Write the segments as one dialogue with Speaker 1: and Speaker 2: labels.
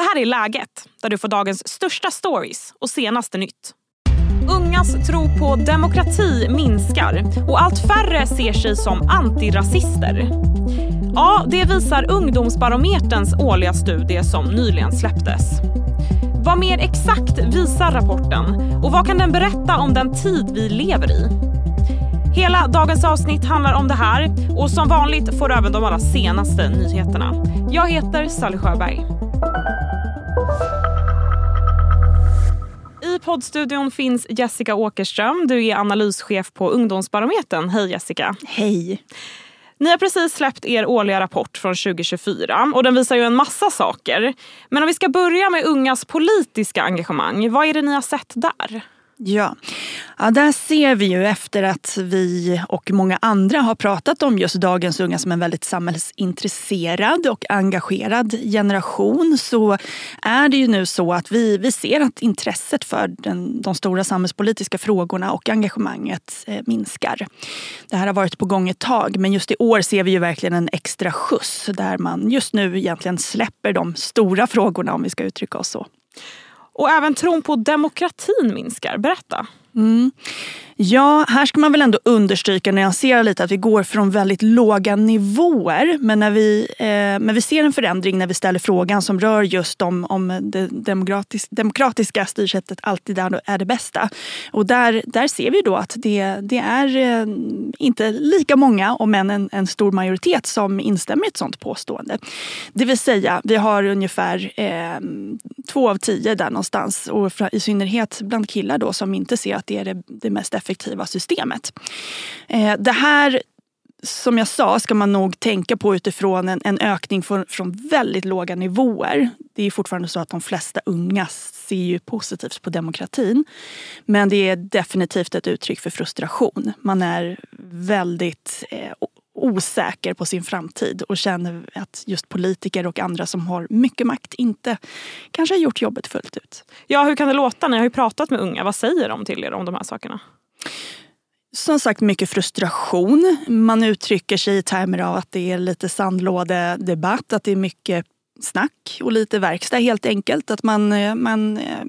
Speaker 1: Det här är Läget, där du får dagens största stories och senaste nytt. Ungas tro på demokrati minskar och allt färre ser sig som antirasister. Ja, det visar Ungdomsbarometerns årliga studie som nyligen släpptes. Vad mer exakt visar rapporten och vad kan den berätta om den tid vi lever i? Hela dagens avsnitt handlar om det här och som vanligt får du även de allra senaste nyheterna. Jag heter Sally Sjöberg. Poddstudion finns Jessica Åkerström. Du är analyschef på Ungdomsbarometern. Hej Jessica.
Speaker 2: Hej.
Speaker 1: Ni har precis släppt er årliga rapport från 2024 och den visar ju en massa saker. Men om vi ska börja med ungas politiska engagemang, vad är det ni har sett där?
Speaker 2: Ja. ja, där ser vi ju efter att vi och många andra har pratat om just dagens unga som en väldigt samhällsintresserad och engagerad generation så är det ju nu så att vi, vi ser att intresset för den, de stora samhällspolitiska frågorna och engagemanget eh, minskar. Det här har varit på gång ett tag men just i år ser vi ju verkligen en extra skjuts där man just nu egentligen släpper de stora frågorna om vi ska uttrycka oss så.
Speaker 1: Och även tron på demokratin minskar. Berätta.
Speaker 2: Mm. Ja, här ska man väl ändå understryka och nyansera lite att vi går från väldigt låga nivåer. Men, när vi, eh, men vi ser en förändring när vi ställer frågan som rör just om, om det demokratis demokratiska styrsättet alltid är det bästa. Och där, där ser vi då att det, det är eh, inte lika många, om än en, en stor majoritet, som instämmer i ett sådant påstående. Det vill säga, vi har ungefär eh, två av tio där någonstans och i synnerhet bland killar då som inte ser att det är det, det mest effektiva systemet. Eh, det här som jag sa ska man nog tänka på utifrån en, en ökning från, från, väldigt låga nivåer. Det är fortfarande så att de flesta unga ser ju positivt på demokratin. Men det är definitivt ett uttryck för frustration. Man är väldigt eh, osäker på sin framtid och känner att just politiker och andra som har mycket makt inte kanske har gjort jobbet fullt ut.
Speaker 1: Ja, hur kan det låta? Ni har ju pratat med unga. Vad säger de till er om de här sakerna?
Speaker 2: Som sagt mycket frustration. Man uttrycker sig i termer av att det är lite sandlådedebatt, att det är mycket snack och lite verkstad helt enkelt. Att man, eh, man eh,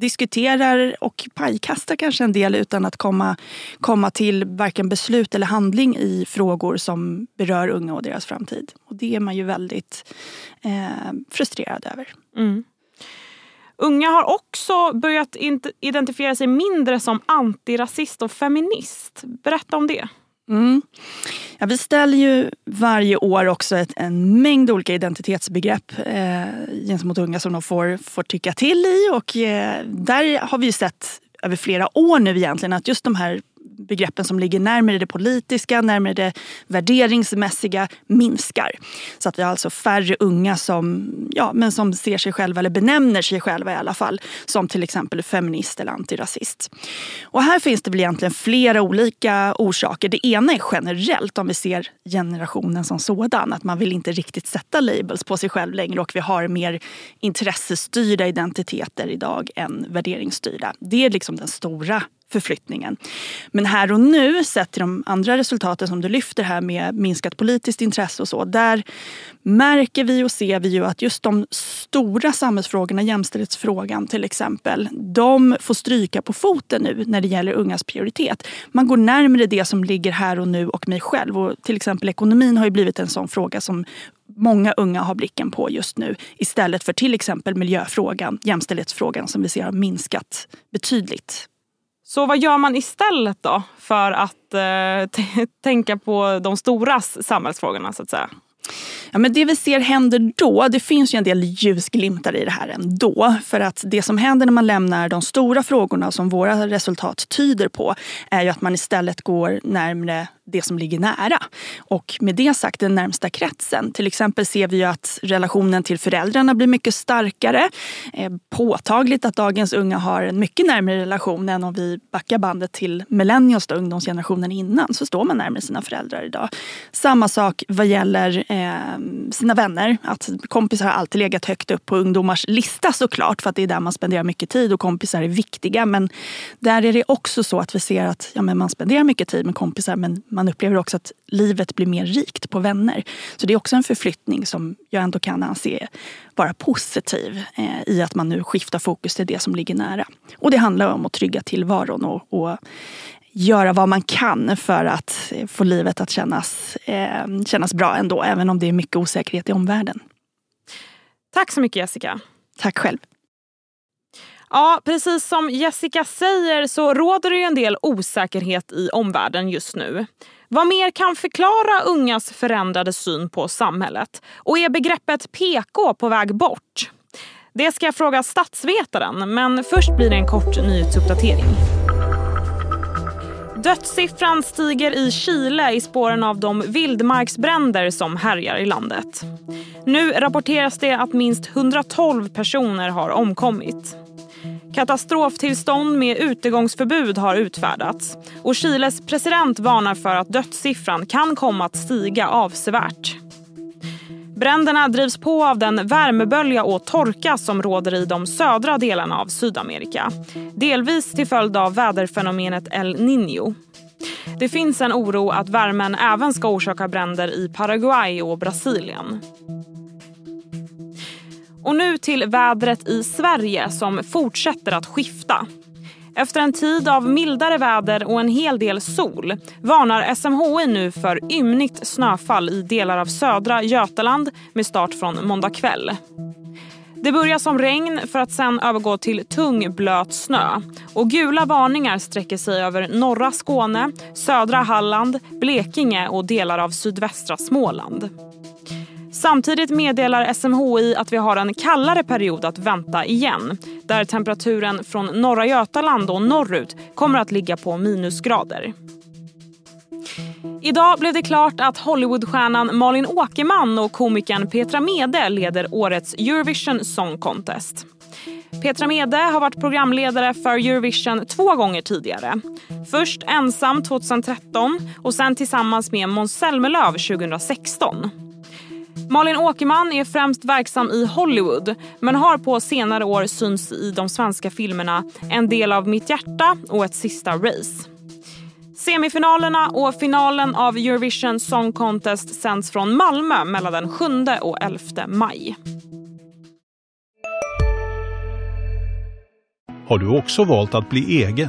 Speaker 2: diskuterar och pajkastar kanske en del utan att komma, komma till varken beslut eller handling i frågor som berör unga och deras framtid. Och det är man ju väldigt eh, frustrerad över. Mm.
Speaker 1: Unga har också börjat identifiera sig mindre som antirasist och feminist. Berätta om det.
Speaker 2: Mm. Ja, vi ställer ju varje år också ett, en mängd olika identitetsbegrepp eh, gentemot unga som de får, får tycka till i. Och eh, där har vi ju sett över flera år nu egentligen att just de här begreppen som ligger närmare det politiska, närmare det värderingsmässiga minskar. Så att vi har alltså färre unga som, ja, men som ser sig själva, eller benämner sig själva i alla fall, som till exempel feminist eller antirasist. Och här finns det väl egentligen flera olika orsaker. Det ena är generellt om vi ser generationen som sådan, att man vill inte riktigt sätta labels på sig själv längre och vi har mer intressestyrda identiteter idag än värderingsstyrda. Det är liksom den stora förflyttningen. Men här och nu, sett till de andra resultaten som du lyfter här med minskat politiskt intresse och så, där märker vi och ser vi ju att just de stora samhällsfrågorna, jämställdhetsfrågan till exempel, de får stryka på foten nu när det gäller ungas prioritet. Man går närmare det som ligger här och nu och mig själv. Och till exempel ekonomin har ju blivit en sån fråga som många unga har blicken på just nu istället för till exempel miljöfrågan, jämställdhetsfrågan som vi ser har minskat betydligt
Speaker 1: så vad gör man istället då för att eh, tänka på de stora samhällsfrågorna så att säga?
Speaker 2: Ja, men det vi ser händer då, det finns ju en del ljusglimtar i det här ändå. För att det som händer när man lämnar de stora frågorna som våra resultat tyder på är ju att man istället går närmre det som ligger nära. Och med det sagt den närmsta kretsen. Till exempel ser vi ju att relationen till föräldrarna blir mycket starkare. Eh, påtagligt att dagens unga har en mycket närmare relation än om vi backar bandet till millennials, ungdomsgenerationen innan, så står man närmare sina föräldrar idag. Samma sak vad gäller eh, sina vänner. Att kompisar har alltid legat högt upp på ungdomars lista såklart för att det är där man spenderar mycket tid och kompisar är viktiga. Men där är det också så att vi ser att ja, men man spenderar mycket tid med kompisar men man upplever också att livet blir mer rikt på vänner. Så det är också en förflyttning som jag ändå kan anse vara positiv eh, i att man nu skiftar fokus till det som ligger nära. Och det handlar om att trygga tillvaron och, och göra vad man kan för att få livet att kännas, eh, kännas bra ändå, även om det är mycket osäkerhet i omvärlden.
Speaker 1: Tack så mycket Jessica.
Speaker 2: Tack själv.
Speaker 1: Ja, precis som Jessica säger så råder det en del osäkerhet i omvärlden just nu. Vad mer kan förklara ungas förändrade syn på samhället? Och är begreppet PK på väg bort? Det ska jag fråga statsvetaren, men först blir det en kort nyhetsuppdatering. Dödssiffran stiger i Chile i spåren av de vildmarksbränder som härjar i landet. Nu rapporteras det att minst 112 personer har omkommit. Katastroftillstånd med utegångsförbud har utfärdats och Chiles president varnar för att dödssiffran kan komma att stiga avsevärt. Bränderna drivs på av den värmebölja och torka som råder i de södra delarna av Sydamerika. Delvis till följd av väderfenomenet El Niño. Det finns en oro att värmen även ska orsaka bränder i Paraguay och Brasilien. Och nu till vädret i Sverige som fortsätter att skifta. Efter en tid av mildare väder och en hel del sol varnar SMHI nu för ymnigt snöfall i delar av södra Götaland med start från måndag kväll. Det börjar som regn för att sen övergå till tung blöt snö. Och gula varningar sträcker sig över norra Skåne, södra Halland, Blekinge och delar av sydvästra Småland. Samtidigt meddelar SMHI att vi har en kallare period att vänta igen där temperaturen från norra Götaland och norrut kommer att ligga på minusgrader. Idag blev det klart att Hollywoodstjärnan Malin Åkerman och komikern Petra Mede leder årets Eurovision Song Contest. Petra Mede har varit programledare för Eurovision två gånger tidigare. Först ensam 2013 och sen tillsammans med Måns Zelmerlöw 2016. Malin Åkerman är främst verksam i Hollywood men har på senare år synts i de svenska filmerna En del av mitt hjärta och Ett sista race. Semifinalerna och finalen av Eurovision Song Contest sänds från Malmö mellan den 7 och 11 maj.
Speaker 3: Har du också valt att bli egen?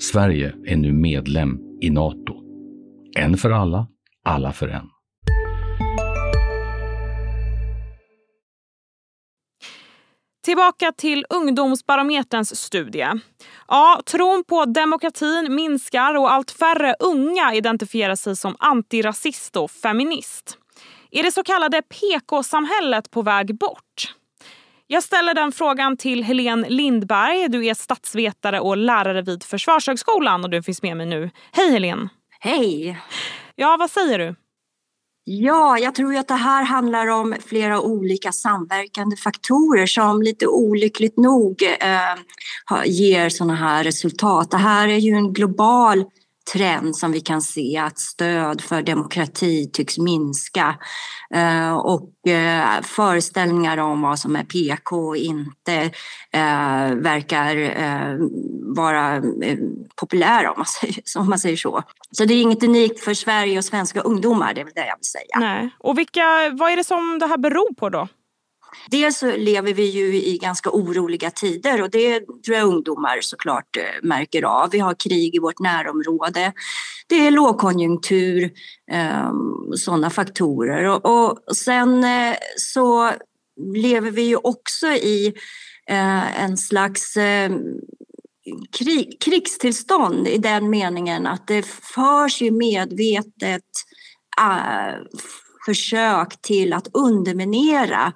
Speaker 4: Sverige är nu medlem i Nato. En för alla, alla för en.
Speaker 1: Tillbaka till Ungdomsbarometerns studie. Ja, tron på demokratin minskar och allt färre unga identifierar sig som antirasist och feminist. Är det så kallade PK-samhället på väg bort? Jag ställer den frågan till Helene Lindberg. Du är statsvetare och lärare vid Försvarshögskolan och du finns med mig nu. Hej Helene!
Speaker 5: Hej!
Speaker 1: Ja, vad säger du?
Speaker 5: Ja, jag tror att det här handlar om flera olika samverkande faktorer som lite olyckligt nog eh, ger sådana här resultat. Det här är ju en global trend som vi kan se att stöd för demokrati tycks minska eh, och eh, föreställningar om vad som är PK och inte eh, verkar vara populära om man, säger, om man säger så. Så det är inget unikt för Sverige och svenska ungdomar, det är väl det jag vill säga.
Speaker 1: Nej. Och vilka, vad är det som det här beror på då?
Speaker 5: Dels så lever vi ju i ganska oroliga tider och det tror jag ungdomar såklart eh, märker av. Vi har krig i vårt närområde, det är lågkonjunktur, ehm, sådana faktorer. Och, sen eh, så lever vi ju också i eh, en slags ehm, krig, krigstillstånd i den meningen att det förs ju medvetet försök till att underminera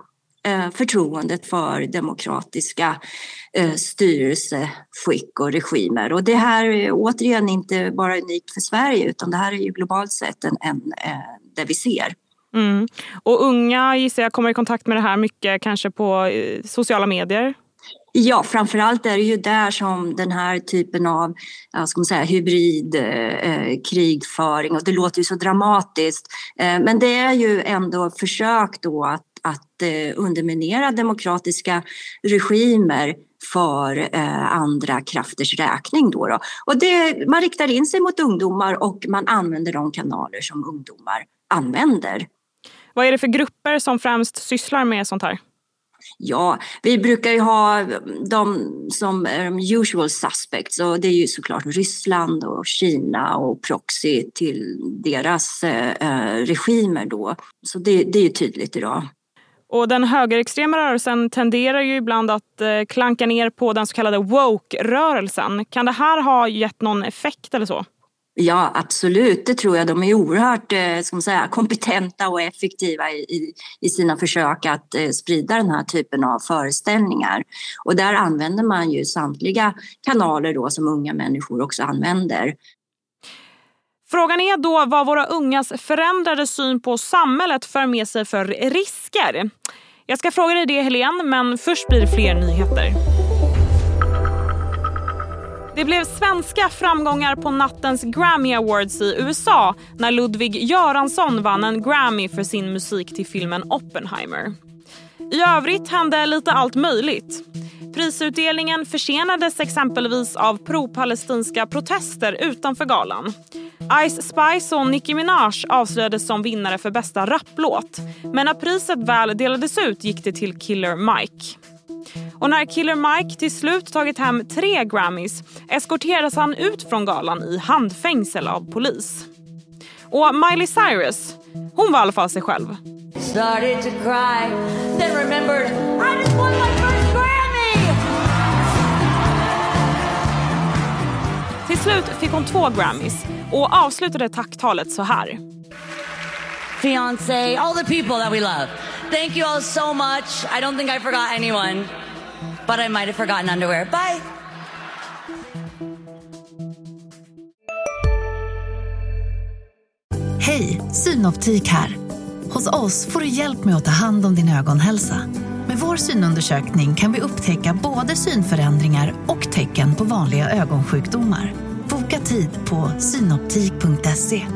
Speaker 5: förtroendet för demokratiska eh, styrelseskick och regimer. Och det här är återigen inte bara unikt för Sverige utan det här är ju globalt sett en, en, det vi ser.
Speaker 1: Mm. Och unga gissar jag kommer i kontakt med det här mycket kanske på sociala medier?
Speaker 5: Ja, framförallt är det ju där som den här typen av ska man säga, hybrid eh, krigföring, och det låter ju så dramatiskt, eh, men det är ju ändå försök då att, att eh, underminera demokratiska regimer för eh, andra krafters räkning. Då, då. Och det, man riktar in sig mot ungdomar och man använder de kanaler som ungdomar använder.
Speaker 1: Vad är det för grupper som främst sysslar med sånt här?
Speaker 5: Ja, vi brukar ju ha de som är de usual suspects och det är ju såklart Ryssland och Kina och proxy till deras eh, regimer då. Så det, det är ju tydligt idag.
Speaker 1: Och den högerextrema rörelsen tenderar ju ibland att eh, klanka ner på den så kallade woke-rörelsen. Kan det här ha gett någon effekt eller så?
Speaker 5: Ja, absolut. Det tror jag. De är oerhört eh, ska man säga, kompetenta och effektiva i, i sina försök att eh, sprida den här typen av föreställningar. Och där använder man ju samtliga kanaler då som unga människor också använder.
Speaker 1: Frågan är då vad våra ungas förändrade syn på samhället för med sig för risker. Jag ska fråga dig det Helene, men först blir det fler nyheter. Det blev svenska framgångar på nattens Grammy Awards i USA när Ludwig Göransson vann en Grammy för sin musik till filmen Oppenheimer. I övrigt hände lite allt möjligt. Prisutdelningen försenades exempelvis av pro-palestinska protester utanför galan. Ice Spice och Nicki Minaj avslöjades som vinnare för bästa rapplåt. Men när priset väl delades ut gick det till Killer Mike. Och när Killer Mike till slut tagit hem tre Grammys eskorteras han ut från galan i handfängsel av polis. Och Miley Cyrus, hon var i alla fall sig själv. Started to cry, then remembered I just won my first Grammy! Till slut fick hon två Grammys och avslutade tacktalet så här. Fiancé, all the people that we love. Thank you all so much. I don't think I forgot anyone. But I might have forgotten underwear. Bye!
Speaker 6: Hej, Synoptik här. Hos oss får du hjälp med att ta hand om din ögonhälsa. Med vår synundersökning kan vi upptäcka både synförändringar och tecken på vanliga ögonsjukdomar. Boka tid på synoptik.se.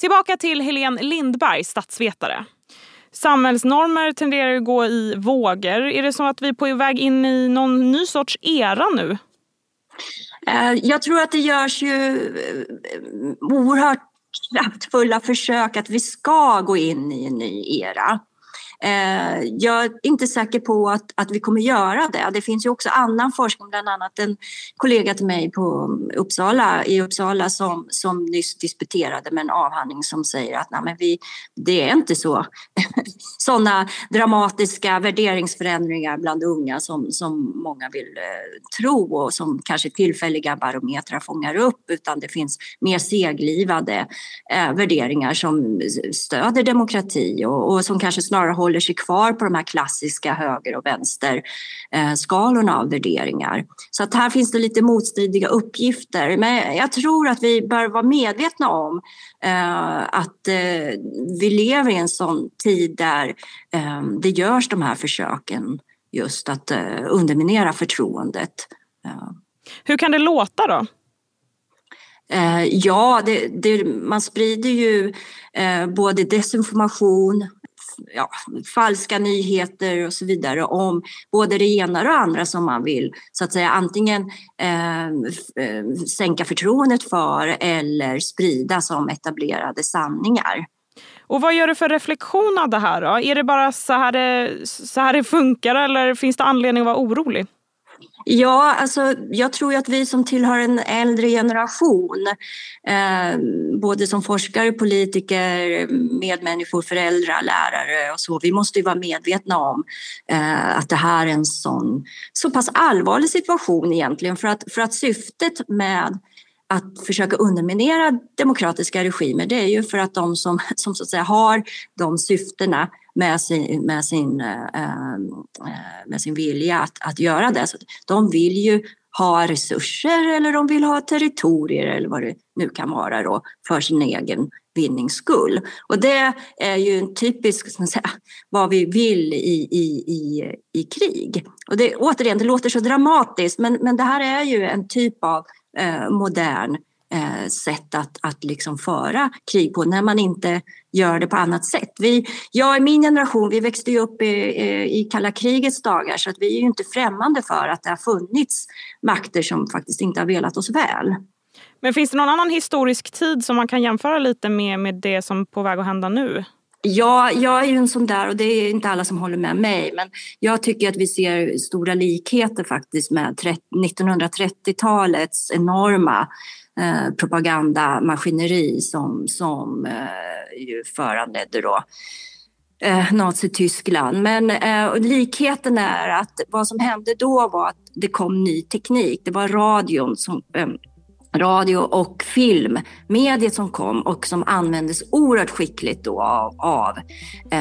Speaker 1: Tillbaka till Helene Lindberg, statsvetare. Samhällsnormer tenderar att gå i vågor. Är det så att vi är på väg in i någon ny sorts era nu?
Speaker 5: Eh, jag tror att det görs ju eh, oerhört kraftfulla försök att vi ska gå in i en ny era. Eh, jag är inte säker på att, att vi kommer göra det. Det finns ju också annan forskning, bland annat en kollega till mig på Uppsala, i Uppsala som, som nyss disputerade med en avhandling som säger att nej, men vi, det är inte så sådana dramatiska värderingsförändringar bland unga som, som många vill eh, tro och som kanske tillfälliga barometrar fångar upp utan det finns mer seglivade eh, värderingar som stöder demokrati och, och som kanske snarare håller håller sig kvar på de här klassiska höger och vänsterskalorna av värderingar. Så att här finns det lite motstridiga uppgifter. Men jag tror att vi bör vara medvetna om eh, att eh, vi lever i en sån tid där eh, det görs de här försöken just att underminera förtroendet.
Speaker 1: Hur kan det låta då?
Speaker 5: Ja, det, det, man sprider ju både desinformation, ja, falska nyheter och så vidare om både det ena och det andra som man vill så att säga antingen eh, sänka förtroendet för eller sprida som etablerade sanningar.
Speaker 1: Och vad gör du för reflektion av det här? Då? Är det bara så här det, så här det funkar eller finns det anledning att vara orolig?
Speaker 5: Ja, alltså, jag tror att vi som tillhör en äldre generation, eh, både som forskare, politiker, medmänniskor, föräldrar, lärare och så, vi måste ju vara medvetna om eh, att det här är en sån, så pass allvarlig situation egentligen för att, för att syftet med att försöka underminera demokratiska regimer det är ju för att de som, som så att säga har de syftena med sin, med sin, eh, eh, med sin vilja att, att göra det. Så de vill ju ha resurser eller de vill ha territorier eller vad det nu kan vara då, för sin egen vinnings skull. Och det är ju en typisk, säga, vad vi vill i, i, i, i krig. Och det, återigen, det låter så dramatiskt men, men det här är ju en typ av eh, modern eh, sätt att, att liksom föra krig på när man inte gör det på annat sätt. Vi, jag i min generation, vi växte ju upp i, i kalla krigets dagar så att vi är ju inte främmande för att det har funnits makter som faktiskt inte har velat oss väl.
Speaker 1: Men finns det någon annan historisk tid som man kan jämföra lite med, med det som är på väg att hända nu?
Speaker 5: Ja, jag är ju en sån där och det är inte alla som håller med mig men jag tycker att vi ser stora likheter faktiskt med 1930-talets enorma eh, propagandamaskineri som, som eh, ju föranledde då eh, Nazityskland. Men eh, likheten är att vad som hände då var att det kom ny teknik. Det var radion som eh, radio och film, mediet som kom och som användes oerhört skickligt då av, av eh,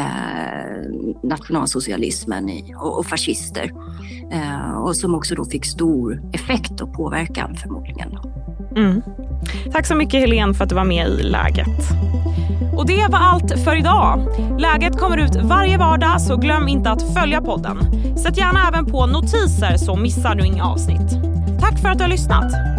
Speaker 5: nationalsocialismen i, och, och fascister. Eh, och som också då fick stor effekt och påverkan förmodligen.
Speaker 1: Mm. Tack så mycket Helene för att du var med i Läget. Och det var allt för idag. Läget kommer ut varje vardag så glöm inte att följa podden. Sätt gärna även på notiser så missar du inga avsnitt. Tack för att du har lyssnat.